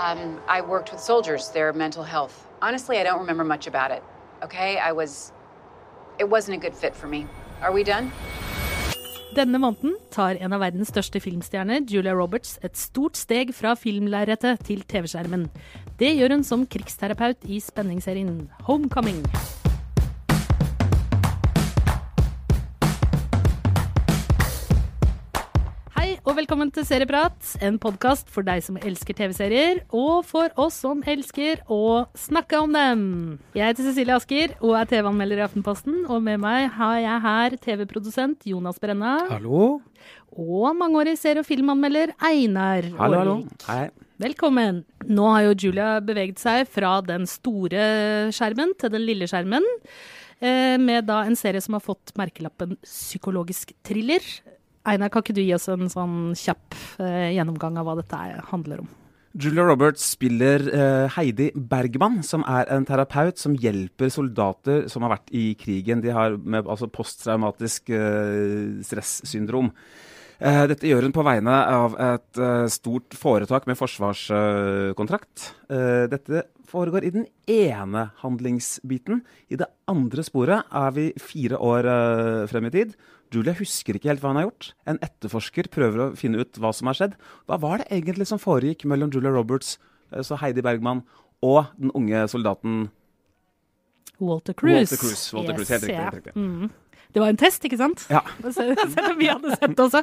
Um, I worked with soldiers, their mental health. Honestly, I don't remember much about it. Okay, I was. It wasn't a good fit for me. Are we done? Denne måneden tar en av verdens største filmstjerner, Julia Roberts, et stort steg fra filmlerretet til TV-skjermen. Det gjør hun som krigsterapeut i spenningsserien Homecoming. Velkommen til Serieprat, en podkast for deg som elsker TV-serier, og for oss som elsker å snakke om dem. Jeg heter Cecilie Asker og er TV-anmelder i Aftenposten, og med meg har jeg her TV-produsent Jonas Brenna. Hallo. Og mangeårig serie- og filmanmelder Einar Hallo, hallo. Hei. Velkommen. Nå har jo Julia beveget seg fra den store skjermen til den lille skjermen, eh, med da en serie som har fått merkelappen psykologisk thriller. Einar, kan ikke du gi oss en sånn kjapp eh, gjennomgang av hva dette er- handler om? Julia Roberts spiller eh, Heidi Bergman, som er en terapeut som hjelper soldater som har vært i krigen. De har med, altså posttraumatisk eh, stressyndrom. Eh, dette gjør hun på vegne av et eh, stort foretak med forsvarskontrakt. Eh, dette foregår i den ene handlingsbiten. I det andre sporet er vi fire år eh, frem i tid. Julia husker ikke helt hva han har gjort. En etterforsker prøver å finne ut hva som har skjedd. Hva var det egentlig som foregikk mellom Julia Roberts, eh, så Heidi Bergman, og den unge soldaten Walter Cruise. Walter Cruise, Walter Cruise, helt riktig, ja. helt riktig. Mm. Det var en test, ikke sant? Ja. Selv om vi hadde sett også.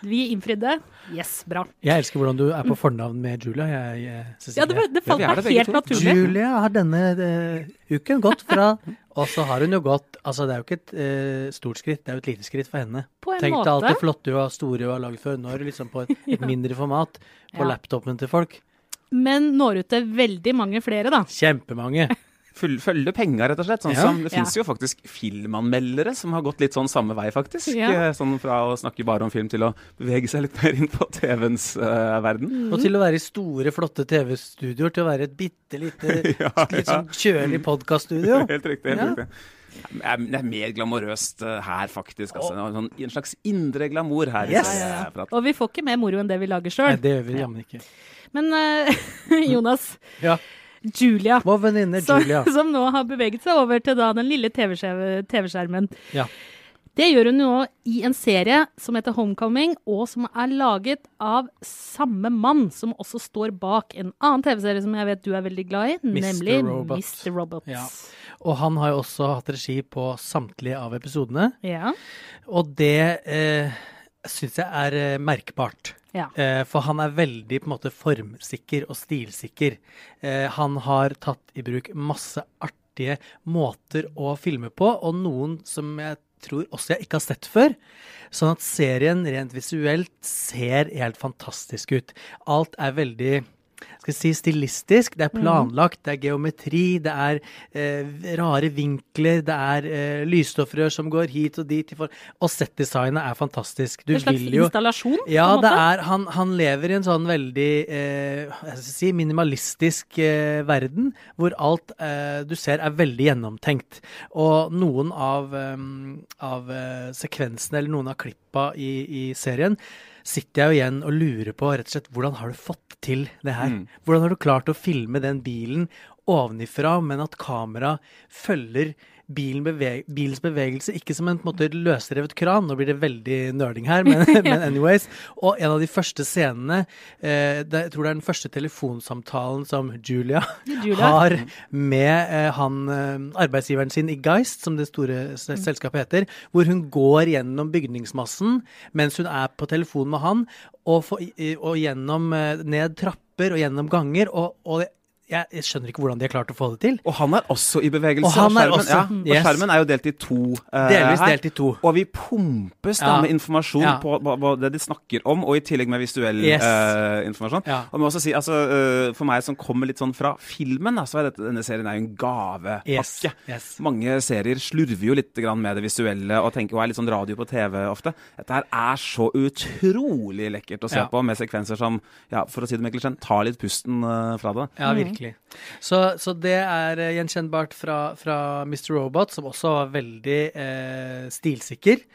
Vi innfridde. Yes, bra. Jeg elsker hvordan du er på fornavn med Julia. Jeg, jeg, Ja, det, det falt meg helt naturlig. Julia har denne uh, uken gått fra Og så har hun jo gått Altså, det er jo ikke et eh, stort skritt, det er jo et lite skritt for henne. På en Tenk deg alt det flotte og store hun har lagd før. Nå er det liksom på et, et mindre format på Ja. laptopen til folk. Men når ut til veldig mange flere, da. Kjempemange. Følge penga, rett og slett. Sånn Ja. som, det Ja. jo faktisk filmanmeldere som har gått litt sånn samme vei, faktisk. Ja. Eh, Sånn fra å snakke bare om film til å bevege seg litt mer inn på TV-ens uh, verden. Mm. Og til å være i store, flotte TV-studioer til å være et bitte lite, Ja, litt sånn kjølig podkaststudio. Helt riktig. helt Ja. riktig. Det er, er mer glamorøst eh, her, faktisk. Altså. Sånn, en slags indre glamour her. Yes. Og vi får ikke mer moro enn det vi lager sjøl. det gjør vi jammen ikke. Men uh, Jonas, Ja. Julia, Vår venninne som, Julia. som nå har beveget seg over til da den lille TV-skjermen. TV-skjermen. Ja. Det gjør hun nå i en serie som heter Homecoming, og som er laget av samme mann som også står bak en annen TV-serie som jeg vet du er veldig glad i, Mr. nemlig Robot. Mr. Robot. Ja. Og han har jo også hatt regi på samtlige av episodene. Ja. Og det eh, syns jeg er eh, merkbart. Ja. Eh, for han er veldig på en måte formsikker og stilsikker. Eh, han har tatt i bruk masse artige måter å filme på, og noen som jeg tror også jeg ikke har sett før. Sånn at serien rent visuelt ser helt fantastisk ut. Alt er veldig skal si stilistisk. Det er planlagt, det er geometri, det er eh, rare vinkler, det er eh, lysstoffrør som går hit og dit. Og settdesignet er fantastisk. Du En slags vil jo installasjon? på ja, en det måte? er, han, han lever i en sånn veldig eh, si, minimalistisk eh, verden, hvor alt eh, du ser er veldig gjennomtenkt. Og noen av, eh, av sekvensene, eller noen av klippa i, i serien, sitter jeg jo igjen og lurer på rett og slett hvordan har du fått til det her? Mm. Hvordan har du klart å filme den bilen ovenifra, men at kamera følger beveg bilens bevegelse, ikke som en, en måte løsrevet kran. Nå blir det veldig nerding her, men, men anyways. Og en av de første scenene, eh, det, jeg tror det er den første telefonsamtalen som Julia, Julia. har med eh, han eh, arbeidsgiveren sin i Geist, som det store Mm. selskapet heter, hvor hun går gjennom bygningsmassen mens hun er på telefon med han, og, for, og gjennom eh, ned trapper og gjennom ganger. og, og jeg, jeg skjønner ikke hvordan de har klart å få det til. Og han er også i bevegelse. Og han er skjermen, også- ja, og yes. skjermen er jo delt i to. Uh, Delvis delt i to. Og vi pumpes da Ja. med informasjon Ja. på på, på, det de snakker om, og i tillegg med visuell Yes. uh, informasjon. Og må også si, altså, uh, For meg som kommer litt sånn fra filmen, da, så er dette, denne serien er jo en gavepakke. Yes. Mange serier slurver jo litt grann med det visuelle og tenker og er litt sånn radio på TV ofte. Dette her er så utrolig lekkert å se på, med sekvenser som, ja, for å si det med klisjeen, tar litt pusten fra det. Ja, virkelig. Så, så det er eh, gjenkjennbart fra, fra Mr. Robot, som også var veldig eh, stilsikker.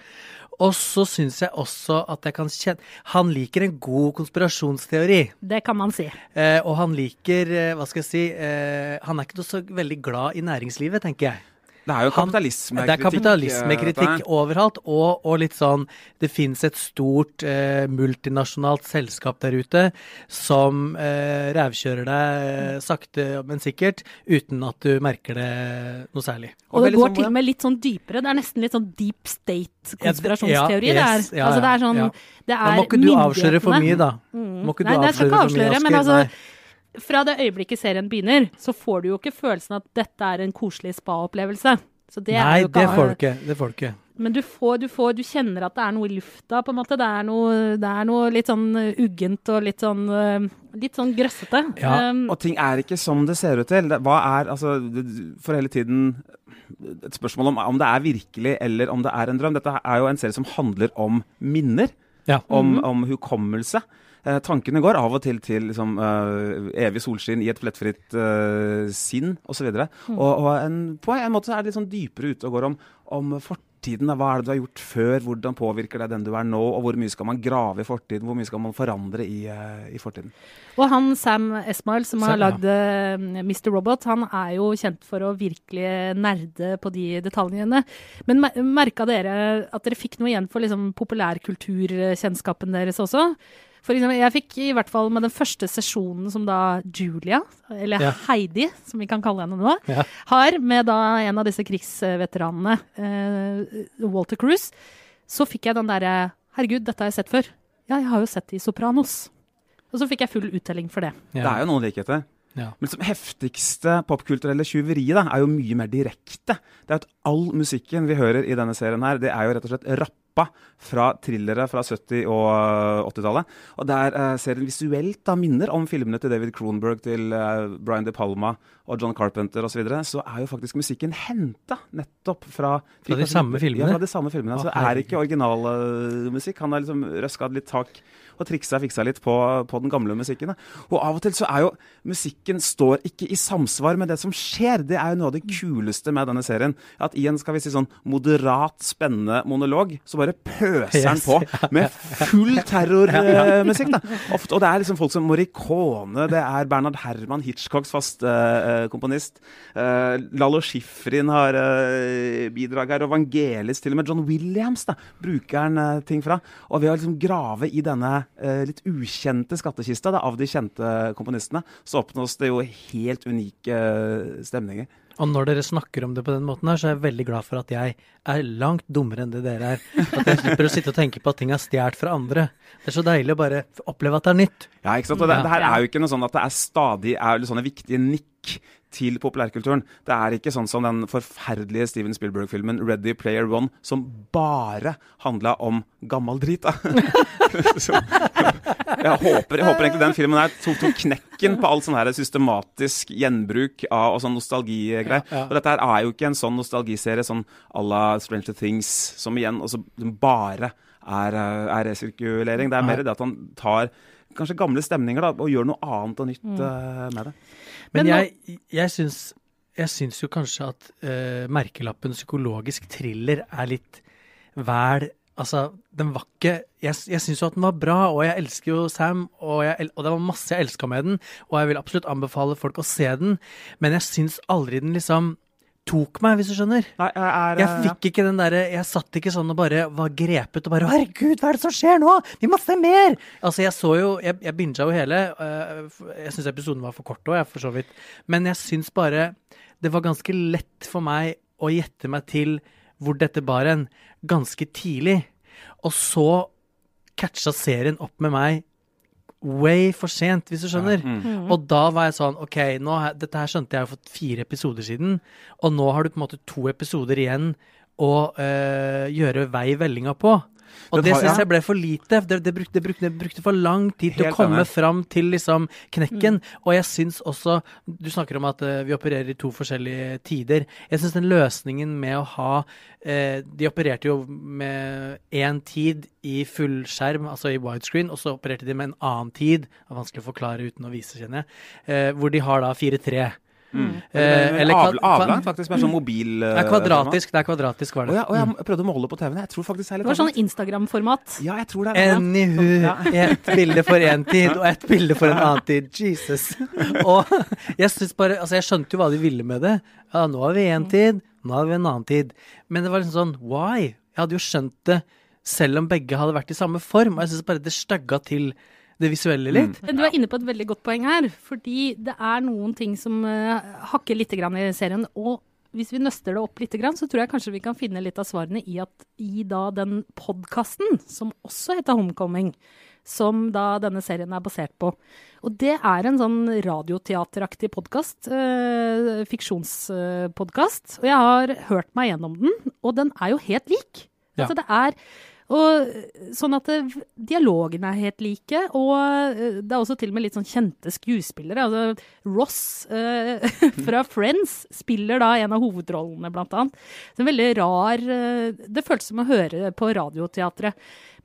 Og så syns jeg også at jeg kan kjenne Han liker en god konspirasjonsteori. Det kan man si. Eh, og han liker, eh, hva skal jeg si eh, Han er ikke så veldig glad i næringslivet, tenker jeg. Det er jo kapitalismekritikk. Det er kapitalismekritikk overalt, og, og litt sånn Det fins et stort eh, multinasjonalt selskap der ute som eh, rævkjører deg eh, sakte, men sikkert, uten at du merker det noe særlig. Og det går sånn- til og med litt sånn dypere. Det er nesten litt sånn deep state-konspirasjonsteori. Ja, yes, ja, altså, det er sånn ja. det er må ikke du avsløre for mye, da. Mm. Må ikke du Nei, nei, jeg skal ikke avsløre for mye, avsløre, men altså Nei. Fra det øyeblikket serien begynner, så får du jo ikke følelsen at dette er en koselig spa-opplevelse. Nei, jo det får du ikke. Det får du ikke. Men du får, du får, du kjenner at det er noe i lufta, på en måte. Det er noe, det er noe litt sånn uh, uggent og litt sånn, uh, litt sånn grøssete. Ja, Um, Og ting er ikke som det ser ut til. Hva er altså For hele tiden et spørsmål om om det er virkelig eller om det er en drøm. Dette er jo en serie som handler om minner. Ja. Om, om hukommelse. Eh, tankene går av og til til liksom, eh, evig solskinn i et flettfritt eh, sinn osv. Og, Mm. og, og en, på en måte er det litt sånn dypere ute og går om, om fortiden. da. Hva er det du har gjort før? Hvordan påvirker det den du er nå? Og hvor mye skal man grave i fortiden? Hvor mye skal man forandre i, eh, i fortiden? Og han Sam Esmail, som har Sam, har lagd ja. Mr. Robot, han er jo kjent for å virkelig nerde på de detaljene. Men mer- merka dere at dere fikk noe igjen for liksom, populærkulturkjennskapen deres også? For eksempel, jeg fikk i hvert fall med den første sesjonen som da Julia, eller Ja. Heidi, som vi kan kalle henne nå, Ja. har med da en av disse krigsveteranene, eh, Walter Cruise, så fikk jeg den derre Herregud, dette har jeg sett før. Ja, jeg har jo sett det i Sopranos. Og så fikk jeg full uttelling for det. Det er jo noen likheter. Ja. Men det heftigste popkulturelle tjuveriet da, er jo mye mer direkte. Det er at all musikken vi hører i denne serien her, det er jo rett og slett rappa fra thrillere fra 70- og 80-tallet. Og der eh, serien visuelt da minner om filmene til David Kronberg, til eh, Brian De Palma og John Carpenter osv., så, videre, så er jo faktisk musikken henta nettopp fra Fra de samme filmene? Ja, fra de samme filmene. Å, så det er ikke originalmusikk. Han har liksom røska litt tak og triksa og fiksa litt på, på den gamle musikken. da. Og av og til så er jo musikken står ikke i samsvar med det som skjer. Det er jo noe av det kuleste med denne serien. At i en skal vi si sånn moderat, spennende monolog, så bare pøser han Yes, på med full terrormusikk. Ofte, og det er liksom folk som Morricone, det er Bernhard Herman, Hitchcocks faste uh, komponist. Uh, Lalo Schifrin har uh, bidrag her, og Vangelis, til og med John Williams da, bruker han eh, ting fra. Og ved å liksom grave i denne eh, litt ukjente skattkista da, av de kjente komponistene, så oppnås det jo helt unike eh, stemninger. Og når dere snakker om det på den måten her, så er jeg veldig glad for at jeg er langt dummere enn det dere er. At jeg slipper å sitte og tenke på at ting er stjålet fra andre. Det er så deilig å bare oppleve at det er nytt. Ja, ikke sant? Og det, det her er jo ikke noe sånn at det er stadig er sånne viktige nikk til populærkulturen. Det er ikke sånn som den forferdelige Steven Spielberg-filmen 'Ready Player One', som bare handla om gammel drit. Da. Så, jeg, håper, jeg håper egentlig den filmen her tok, tok knekken på all sånn her systematisk gjenbruk av og sånn nostalgigreier. Ja, ja. Og dette her er jo ikke en sånn nostalgiserie sånn à la Stranger Things, som igjen også bare er, eh, er resirkulering. Det er mer det at han tar kanskje gamle stemninger da, og gjør noe annet og nytt Mm. uh, med det. Men, Men jeg, jeg syns jeg syns jo kanskje at uh, merkelappen psykologisk thriller er litt vel Altså, den var ikke Jeg, jeg syns jo at den var bra, og jeg elsker jo Sam, og, jeg, og det var masse jeg elska med den, og jeg vil absolutt anbefale folk å se den, men jeg syns aldri den liksom tok meg, hvis du skjønner. Nei, jeg er Jeg fikk fikk ikke den derre Jeg satt ikke sånn og bare var grepet og bare 'Herregud, hva er det som skjer nå? Vi må se mer!' Altså, jeg så jo Jeg, jeg binga jo hele. øh, jeg syns episoden var for kort òg, for så vidt. Men jeg syns bare det var ganske lett for meg å gjette meg til hvor dette bar en, ganske tidlig. Og så catcha serien opp med meg way for sent, hvis du skjønner. mm. Og da var jeg sånn OK, nå, dette her skjønte jeg jo for fire episoder siden, og nå har du på en måte to episoder igjen å øh, gjøre vei vellinga på. Og det syns jeg ble for lite. Det, det, brukte, det, brukte, det brukte for lang tid til å komme enig. fram til liksom knekken. Og jeg syns også Du snakker om at uh, vi opererer i to forskjellige tider. Jeg syns den løsningen med å ha uh, De opererte jo med én tid i fullskjerm, altså i widescreen, og så opererte de med en annen tid. Det er vanskelig å forklare uten å vise, kjenner jeg. Uh, hvor de har da 4-3. Eller, eller av, kva- avlang, faktisk, med sånn mobil Det er kvadratisk, det er kvadratisk, var det. det. ja, å, jeg prøvde å måle på TV-en. Jeg tror faktisk det er Det var sånn. Instagram-format. Ja, jeg tror det er det. Anywho, Ja. ett bilde for én tid og ett bilde for en annen tid. Jesus. Og jeg syns bare, altså jeg skjønte jo hva de ville med det. Ja, nå har vi én tid, nå har vi en annen tid. Men det var liksom sånn, why? Jeg hadde jo skjønt det selv om begge hadde vært i samme form. Og jeg syns bare det stagga til det visuelle litt. Men Du er inne på et veldig godt poeng her, fordi det er noen ting som eh, hakker litt grann i serien. Og hvis vi nøster det opp litt, så tror jeg kanskje vi kan finne litt av svarene i at i da den podkasten, som også heter Homecoming, som da denne serien er basert på. Og det er en sånn radioteateraktig podkast, øh, fiksjonspodkast. Og jeg har hørt meg gjennom den, og den er jo helt lik. Ja. Altså det er og sånn at det, dialogene er helt like, og eh, det er også til og med litt sånn kjente skuespillere. Altså Ross eh, fra Friends spiller da en av hovedrollene, blant annet. Så en veldig rar eh, Det føltes som å høre på Radioteatret.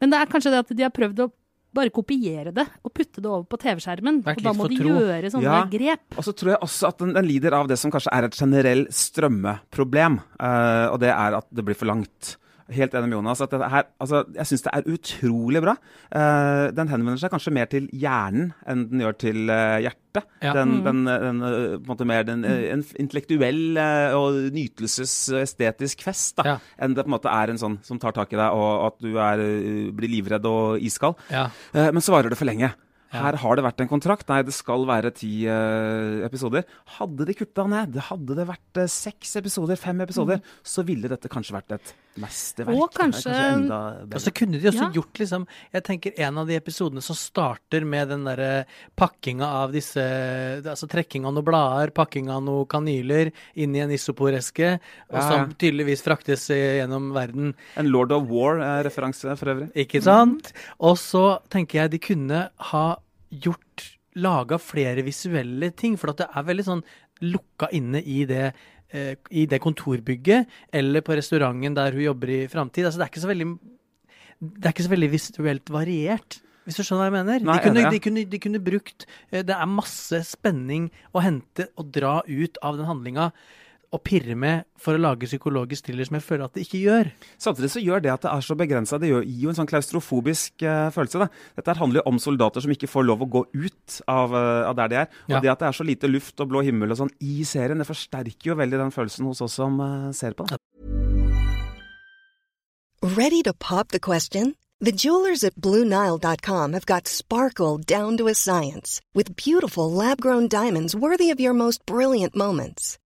Men det er kanskje det at de har prøvd å bare kopiere det og putte det over på TV-skjermen. Og da må de tro. gjøre sånne Ja. grep. Og så tror jeg også at den, den lider av det som kanskje er et generell strømmeproblem. eh, og det er at det blir for langt. Helt enig med Jonas. at her, altså, Jeg syns det er utrolig bra. Uh, den henvender seg kanskje mer til hjernen enn den gjør til uh, hjertet. Ja. Den, den, den, eh, på en måte mer den, en intellektuell uh, og nytelses- og estetisk fest, da, Ja. enn det på en måte er en sånn som tar tak i deg, og at du er, blir livredd og iskald. Ja. Men så varer det for lenge. Her har det vært en kontrakt. Nei, det skal være ti uh, episoder. Hadde de kutta ned, hadde det vært uh, seks episoder, fem episoder, så ville dette kanskje vært et mesterverk. Og Det kanskje- enda Og så kunne de også Ja. gjort liksom Jeg tenker en av de episodene som starter med den derre pakkinga av disse Altså trekking av noen blader, pakking av noen kanyler inn i en isoporeske, og Ja, ja. som tydeligvis fraktes eh, gjennom verden. En Lord of War-referanse for øvrig. Ikke sant? Og så tenker jeg de kunne ha gjort Laga flere visuelle ting, for at det er veldig sånn lukka inne i det i det kontorbygget, eller på restauranten der hun jobber i framtid. Altså, det er ikke så veldig Det er ikke så veldig visuelt variert. Hvis du skjønner hva jeg mener? Nei, de, kunne, de, kunne, de kunne brukt eh, Det er masse spenning å hente og dra ut av den handlinga og pirre med for å lage psykologisk thriller som jeg føler at det ikke gjør. Samtidig så gjør det at det er så begrensa, det gir jo en sånn klaustrofobisk uh, følelse. Da. Dette her handler jo om soldater som ikke får lov å gå ut av, uh, av der de er. Og Ja. det at det er så lite luft og blå himmel og sånn i serien, det forsterker jo veldig den følelsen hos oss som uh, ser på. Da. Ready to pop the question? The jewelers at BlueNile.com have got sparkle down to a science with beautiful lab grown diamonds worthy of your most brilliant moments.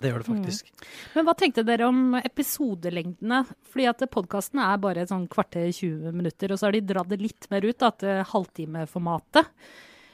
Det gjør det faktisk. Men hva tenkte dere om episodelengdene? Fordi at podkasten er bare sånn kvarter 20 minutter, og så har de dratt det litt mer ut, da, til halvtimeformatet.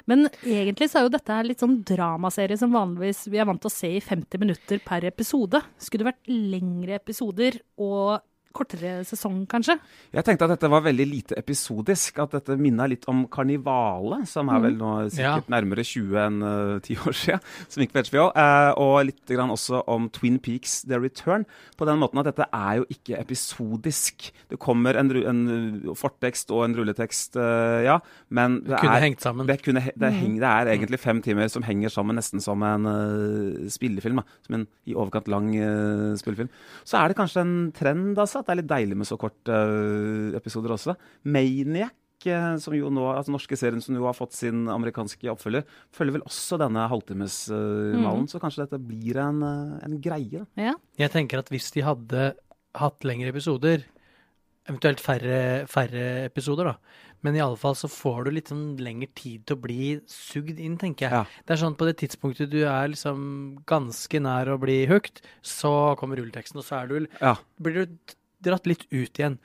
Men egentlig så er jo dette litt sånn dramaserie som vanligvis vi er vant til å se i 50 minutter per episode. Skulle det vært lengre episoder og kortere sesong, kanskje? Jeg tenkte at dette var veldig lite episodisk. At dette minna litt om Karnivale, som er vel nå sikkert Ja. nærmere 20 enn uh, 10 år siden, som gikk på HBO. Uh, og litt grann også om Twin Peaks The Return. På den måten at dette er jo ikke episodisk. Det kommer en, en uh, fortekst og en rulletekst, uh, ja, men det, kunne er hengt sammen. Det, kunne, det, heng, det er egentlig fem timer som henger sammen nesten som en eh, spillefilm. Da. Som en i overkant lang eh, spillefilm. Så er det kanskje en trend, altså. At det er litt deilig med så korte eh, episoder også. Maniac, eh, som jo nå, altså norske serien som jo har fått sin amerikanske oppfølger, følger vel også denne halvtimesmalen. Så kanskje dette blir en, eh, en greie. Ja. Jeg tenker at hvis de hadde hatt lengre episoder, eventuelt færre, færre episoder, da, men i alle fall så får du litt sånn lengre tid til å bli sugd inn, tenker jeg. Ja. Det er sånn på det tidspunktet du er liksom ganske nær å bli hooked, så kommer rulleteksten, og så er du, Ja. blir du dratt litt ut igjen.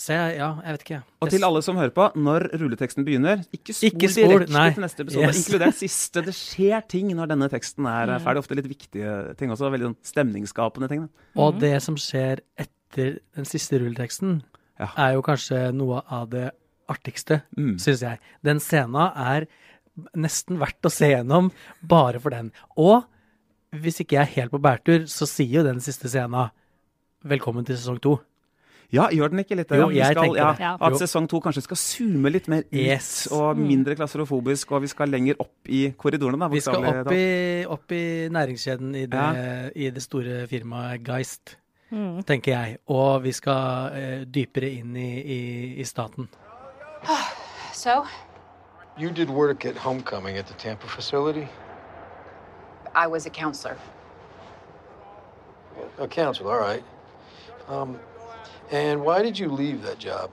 Så jeg, ja, jeg vet ikke. Og til alle som hører på, når rulleteksten begynner, ikke spol, Ikke spol, direkte nei. til neste episode. Yes. Inkludert siste. Det skjer ting når denne teksten er Mm. eh, ferdig. Ofte litt viktige ting også. Veldig sånn stemningsskapende ting. Da. Og det som skjer etter den siste rulleteksten, Ja. er jo kanskje noe av det artigste, Mm. syns jeg. Den scena er nesten verdt å se gjennom bare for den. Og hvis ikke jeg er helt på bærtur, så sier jo den siste scena 'velkommen til sesong to'. Ja, gjør den ikke litt? Jo, vi jeg skal, ja, det. Ja. At sesong to kanskje skal zoome litt mer ut, Yes. og mindre klaustrofobisk, og vi skal lenger opp i korridorene. Da, Vi skal opp i, opp i næringskjeden i det, Ja. i det store firmaet Geist, tenker jeg. Og vi skal uh, dypere inn i, i, i staten. So, You did work at Homecoming at the Tampa facility? I was a counselor. A counselor, all right. Um, and why did you leave that job?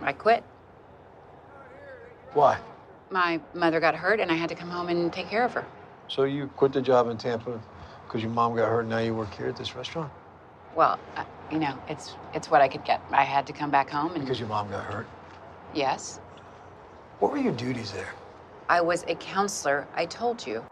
I quit. Why? My mother got hurt, and I had to come home and take care of her. So you quit the job in Tampa because your mom got hurt and now you work here at this restaurant? Well, uh, you know, it's it's what I could get. I had to come back home, and Because your mom got hurt? yes, What were your duties there? I was a counselor. I told you.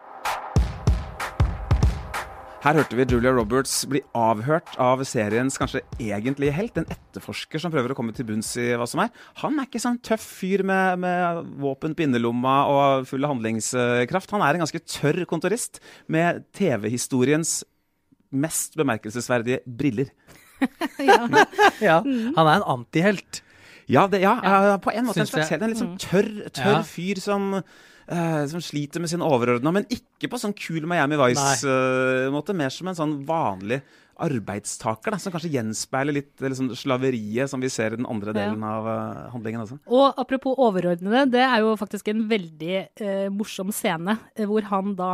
Her hørte vi Julia Roberts bli avhørt av seriens kanskje egentlige helt. En etterforsker som prøver å komme til bunns i hva som er. Han er ikke sånn tøff fyr med, med våpen på innerlomma og full av handlingskraft. Han er en ganske tørr kontorist med TV-historiens mest bemerkelsesverdige briller. Ja, Han er en antihelt. Ja, det, ja, ja, på en måte en slags helt. En litt sånn tørr, tørr Ja. fyr som, eh, som sliter med sin overordna, men ikke på sånn kul Miami Vice-måte. mer som en sånn vanlig arbeidstaker, da, som kanskje gjenspeiler litt eh, liksom, slaveriet som vi ser i den andre Ja. delen av uh, handlingen. også. Og apropos overordnede, det er jo faktisk en veldig uh, morsom scene hvor han da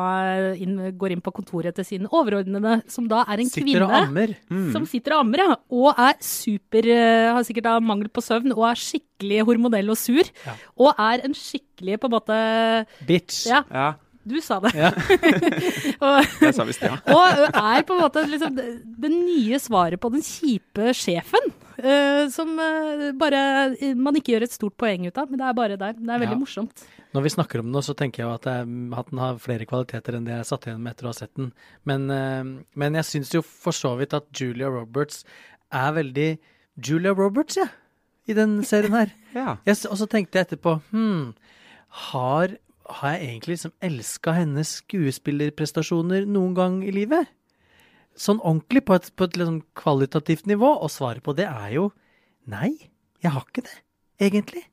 inn, går inn på kontoret til sin overordnede, som da er en Sitter kvinne. og ammer. Som sitter og ammer, ja. Og er super uh, Har sikkert da mangel på søvn og er skikkelig hormonell og sur. Ja. Og er en skikkelig på en måte Bitch. Ja, Ja, du sa det. Ja. og, jeg sa visst ja. og er på en måte liksom det, det nye svaret på den kjipe sjefen. Uh, som uh, bare man ikke gjør et stort poeng ut av, men det er bare der. Det er veldig Ja. morsomt. Når vi snakker om det, så tenker jeg at, er- at den har flere kvaliteter enn det jeg satt igjen med etter å ha sett den. Men, uh, men jeg syns jo for så vidt at Julia Roberts er veldig Julia Roberts, ja, i den serien her. ja. Jeg, og så tenkte jeg etterpå hm, har, har jeg egentlig liksom elska hennes skuespillerprestasjoner noen gang i livet? Sånn ordentlig, på et, på et liksom kvalitativt nivå? Og svaret på det er jo nei, jeg har ikke det, egentlig.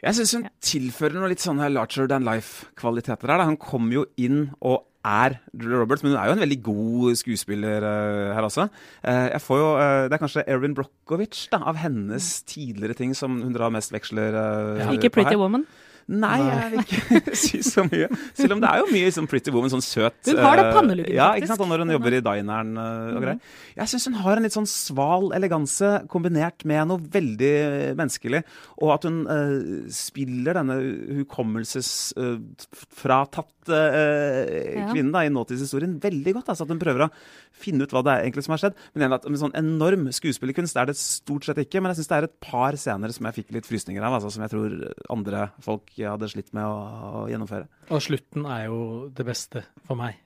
Jeg syns hun tilfører noe litt sånne larger than life-kvaliteter her. Da. Hun kommer jo inn og er Julia Roberts, men hun er jo en veldig god skuespiller uh, her også. Uh, jeg får jo, uh, Det er kanskje Erin Brockovich da, av hennes tidligere ting som hun drar mest veksler uh, Ikke Pretty Woman. Nei, jeg vil ikke si så mye. Selv om det er jo mye sånn Pretty Woman, sånn søt Hun har da eh, panneluggen, Ja, faktisk. ikke sant, og når hun jobber i dineren eh, og greier. Jeg syns hun har en litt sånn sval eleganse kombinert med noe veldig menneskelig. Og at hun uh, spiller denne hukommelsesfratatte eh, Ja. kvinnen da, i nåtidshistorien veldig godt. Altså, at hun prøver å finne ut hva det er egentlig som har skjedd. Men igjen, at med sånn enorm skuespillerkunst er det stort sett ikke. Men jeg syns det er et par scener som jeg fikk litt frysninger av, altså, som jeg tror andre folk hadde slitt med å, å gjennomføre. Og slutten er jo det beste for meg.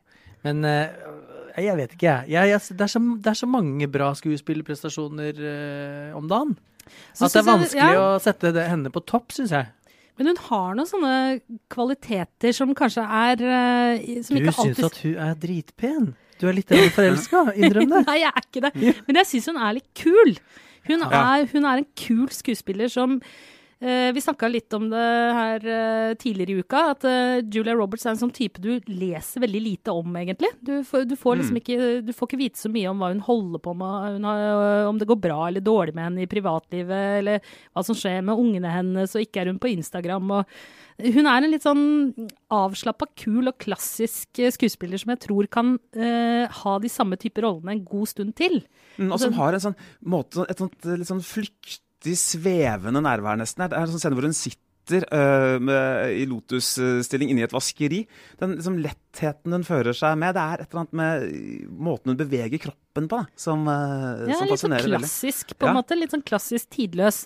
Men uh, jeg vet ikke, jeg. jeg, jeg det, er så, det er så mange bra skuespillerprestasjoner uh, om dagen. Så At det er vanskelig jeg- ja. å sette det, henne på topp, syns jeg. Men hun har noen sånne kvaliteter som kanskje er eh, som Du syns alltid at hun er dritpen. Du er litt forelska, innrøm det. Nei, jeg er ikke det. Men jeg syns hun er litt kul. Hun Ja. er, hun er en kul skuespiller som Vi snakka litt om det her eh, tidligere i uka, at eh, Julia Roberts er en sånn type du leser veldig lite om, egentlig. Du, får- du, får liksom ikke, du får ikke vite så mye om hva hun holder på med, om det går bra eller dårlig med henne i privatlivet, eller hva som skjer med ungene hennes, og ikke er hun på Instagram. hun er en litt sånn avslappa, kul og klassisk eh, skuespiller som jeg tror kan uh, ha de samme typer rollene en god stund til. Mm, og som har en sånn måte, et sånt eh, litt sånn flyktig, svevende nærvær, nesten. Det er en sånn scene hvor hun sitter øh, med, i lotusstilling inne i et vaskeri. Den liksom, lettheten hun fører seg med, det er et eller annet med måten hun beveger kroppen på, da, som, uh, Ja, som litt sånn klassisk, på en Ja. måte. Litt sånn klassisk tidløs.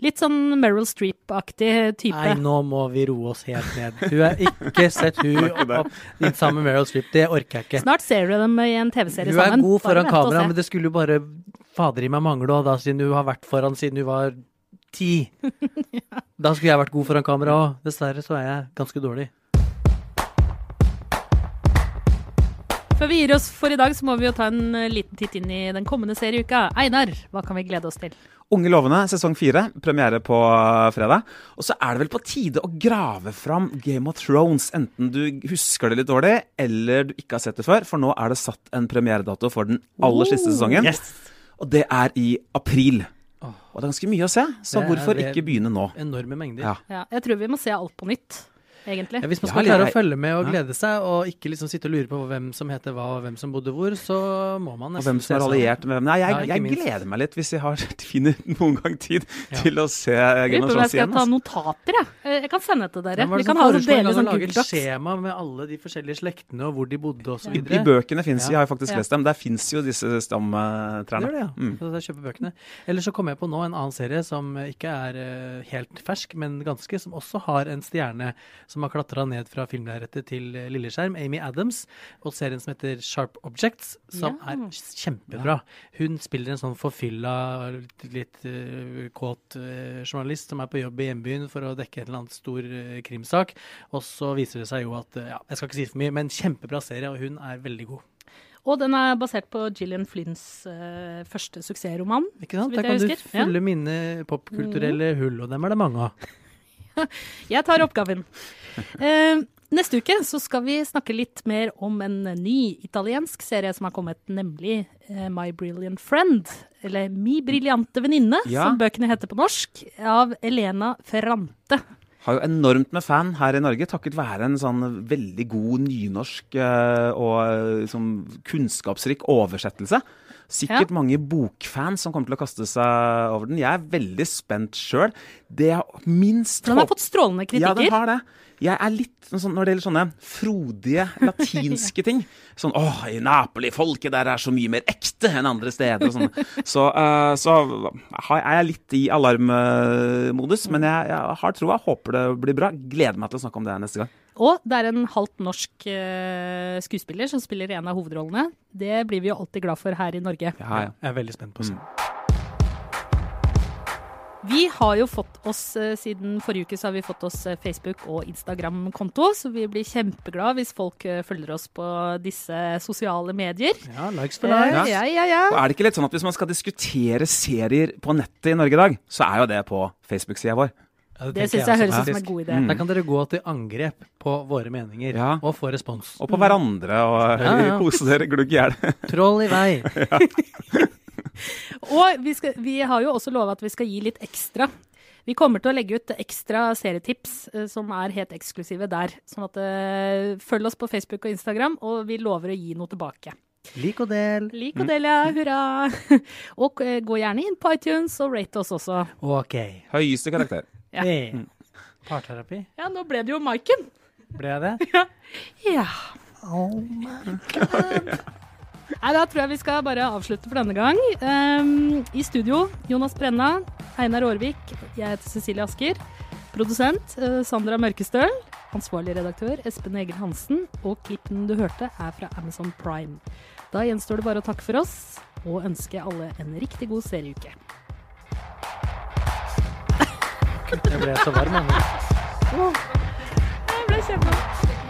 Litt sånn Meryl Streep-aktig type. Nei, nå må vi roe oss helt ned. Du har ikke sett hun opp litt sammen med Meryl Streep. Det orker jeg ikke. Snart ser du dem i en TV-serie sammen. Hun er god foran kamera, men det skulle jo bare fader i meg mangle da, siden hun har vært foran siden hun var ti. Da skulle jeg vært god foran kamera òg. Dessverre så er jeg ganske dårlig. Før vi gir oss for i dag, så må vi jo ta en eh, liten titt inn i den kommende serieuka. Einar, hva kan vi glede oss til? Unge lovende, sesong fire, premiere på øh, fredag. Og så er det vel på tide å grave fram Game of Thrones, enten du husker det litt dårlig, eller du ikke har sett det før, for nå er det satt en premieredato for den aller siste sesongen. Og det er i april. Og det er ganske mye å se, så Det hvorfor det- ikke begynne nå? Enorme mengder. Ja. Ja, jeg tror vi må se alt på nytt, egentlig. Ja, hvis man skal klare å følge med og glede seg, og ikke liksom sitte og lure på hvem som heter hva og hvem som bodde hvor, så må man Og hvem som er alliert med hvem. Nei, jeg, jeg, jeg gleder meg litt hvis jeg har, finner noen gang tid til å se generasjonen om jeg skal ta altså. notater, jeg. Eh, Jeg kan sende det til dere. Vi kan ha en dele av sånn Google et Docs. skjema med alle de forskjellige slektene og hvor de bodde osv.? I, I bøkene fins. Jeg har faktisk lest dem. Der fins jo disse Det stamtrærne. gjør det, ja. Mm. Så jeg kjøper bøkene. Eller så kommer jeg på nå en annen serie som ikke er eh, helt fersk, men ganske, som også har en stjerne som har klatra ned fra filmlerretet til eh, lilleskjerm, Amy Adams, og serien som heter Sharp Objects, som Ja. er kjempebra. Hun spiller en sånn forfylla, litt, litt uh, kåt uh, journalist som er på jobb i hjembyen for å dekke en eller annen stor uh, krimsak, og så viser det seg jo at ja, Jeg skal ikke si for mye, men kjempebra serie, og hun er veldig god. Og den er basert på Gillian Flynns uh, første suksessroman. Ikke sant? Der kan du fylle Ja. mine popkulturelle hull, og dem er det mange av. Jeg tar oppgaven. Uh, neste uke så skal vi snakke litt mer om en ny italiensk serie som har kommet, nemlig uh, My Brilliant Friend. Eller Mi brillante venninne, Ja. som bøkene heter på norsk. Av Elena Ferrante. Har jo enormt med fan her i Norge, takket være en sånn veldig god nynorsk eh, og sånn kunnskapsrik oversettelse. Sikkert Ja. mange bokfans som kommer til å kaste seg over den. Jeg er veldig spent sjøl. Det jeg minst Den har fått strålende kritikker. Ja, den har det. Jeg er litt sånn når det gjelder sånne frodige latinske ting. Sånn åh, i Napoli, folket der er så mye mer ekte enn andre steder og sånn. Så, uh, så har- er jeg litt i alarmmodus, men jeg, jeg har troa. Håper det blir bra. Gleder meg til å snakke om det neste gang. Og det er en halvt norsk uh, skuespiller som spiller en av hovedrollene. Det blir vi jo alltid glad for her i Norge. Ja, ja. Jeg er veldig spent på å se. Vi har jo fått oss, eh, siden forrige uke så har vi fått oss eh, Facebook- og Instagram-konto, så vi blir kjempeglade hvis folk følger oss på disse sosiale medier. Ja, likes for Eh, likes. Ja, ja, ja. Og er det ikke litt sånn at hvis man skal diskutere serier på nettet i Norge i dag, så er jo det på Facebook-sida vår? Ja, Det det syns jeg høres ut som en god idé. Mm. Da kan dere gå til angrep på våre meninger, Ja. og få respons. Og på hverandre, og Ja, ja. kose dere glugg i hjel. Troll i vei. Og vi, skal, vi har jo også lova at vi skal gi litt ekstra. Vi kommer til å legge ut ekstra serietips eh, som er helt eksklusive der. Sånn at uh, følg oss på Facebook og Instagram, og vi lover å gi noe tilbake. Lik og del. Lik og del, ja. Hurra. og eh, gå gjerne inn på iTunes og rate oss også. Ok. Høyeste karakter. Ja. Hey. Parterapi. Ja, nå ble det jo Maiken. Ble jeg det? Ja. Nei, Da tror jeg vi skal bare avslutte for denne gang. Um, I studio Jonas Brenna, Einar Aarvik, jeg heter Cecilie Asker. Produsent uh, Sandra Mørkestøl. Ansvarlig redaktør Espen Egil Hansen. Og klippen du hørte, er fra Amazon Prime. Da gjenstår det bare å takke for oss og ønske alle en riktig god serieuke. Jeg ble så varm. jeg. Jeg ble kjempe...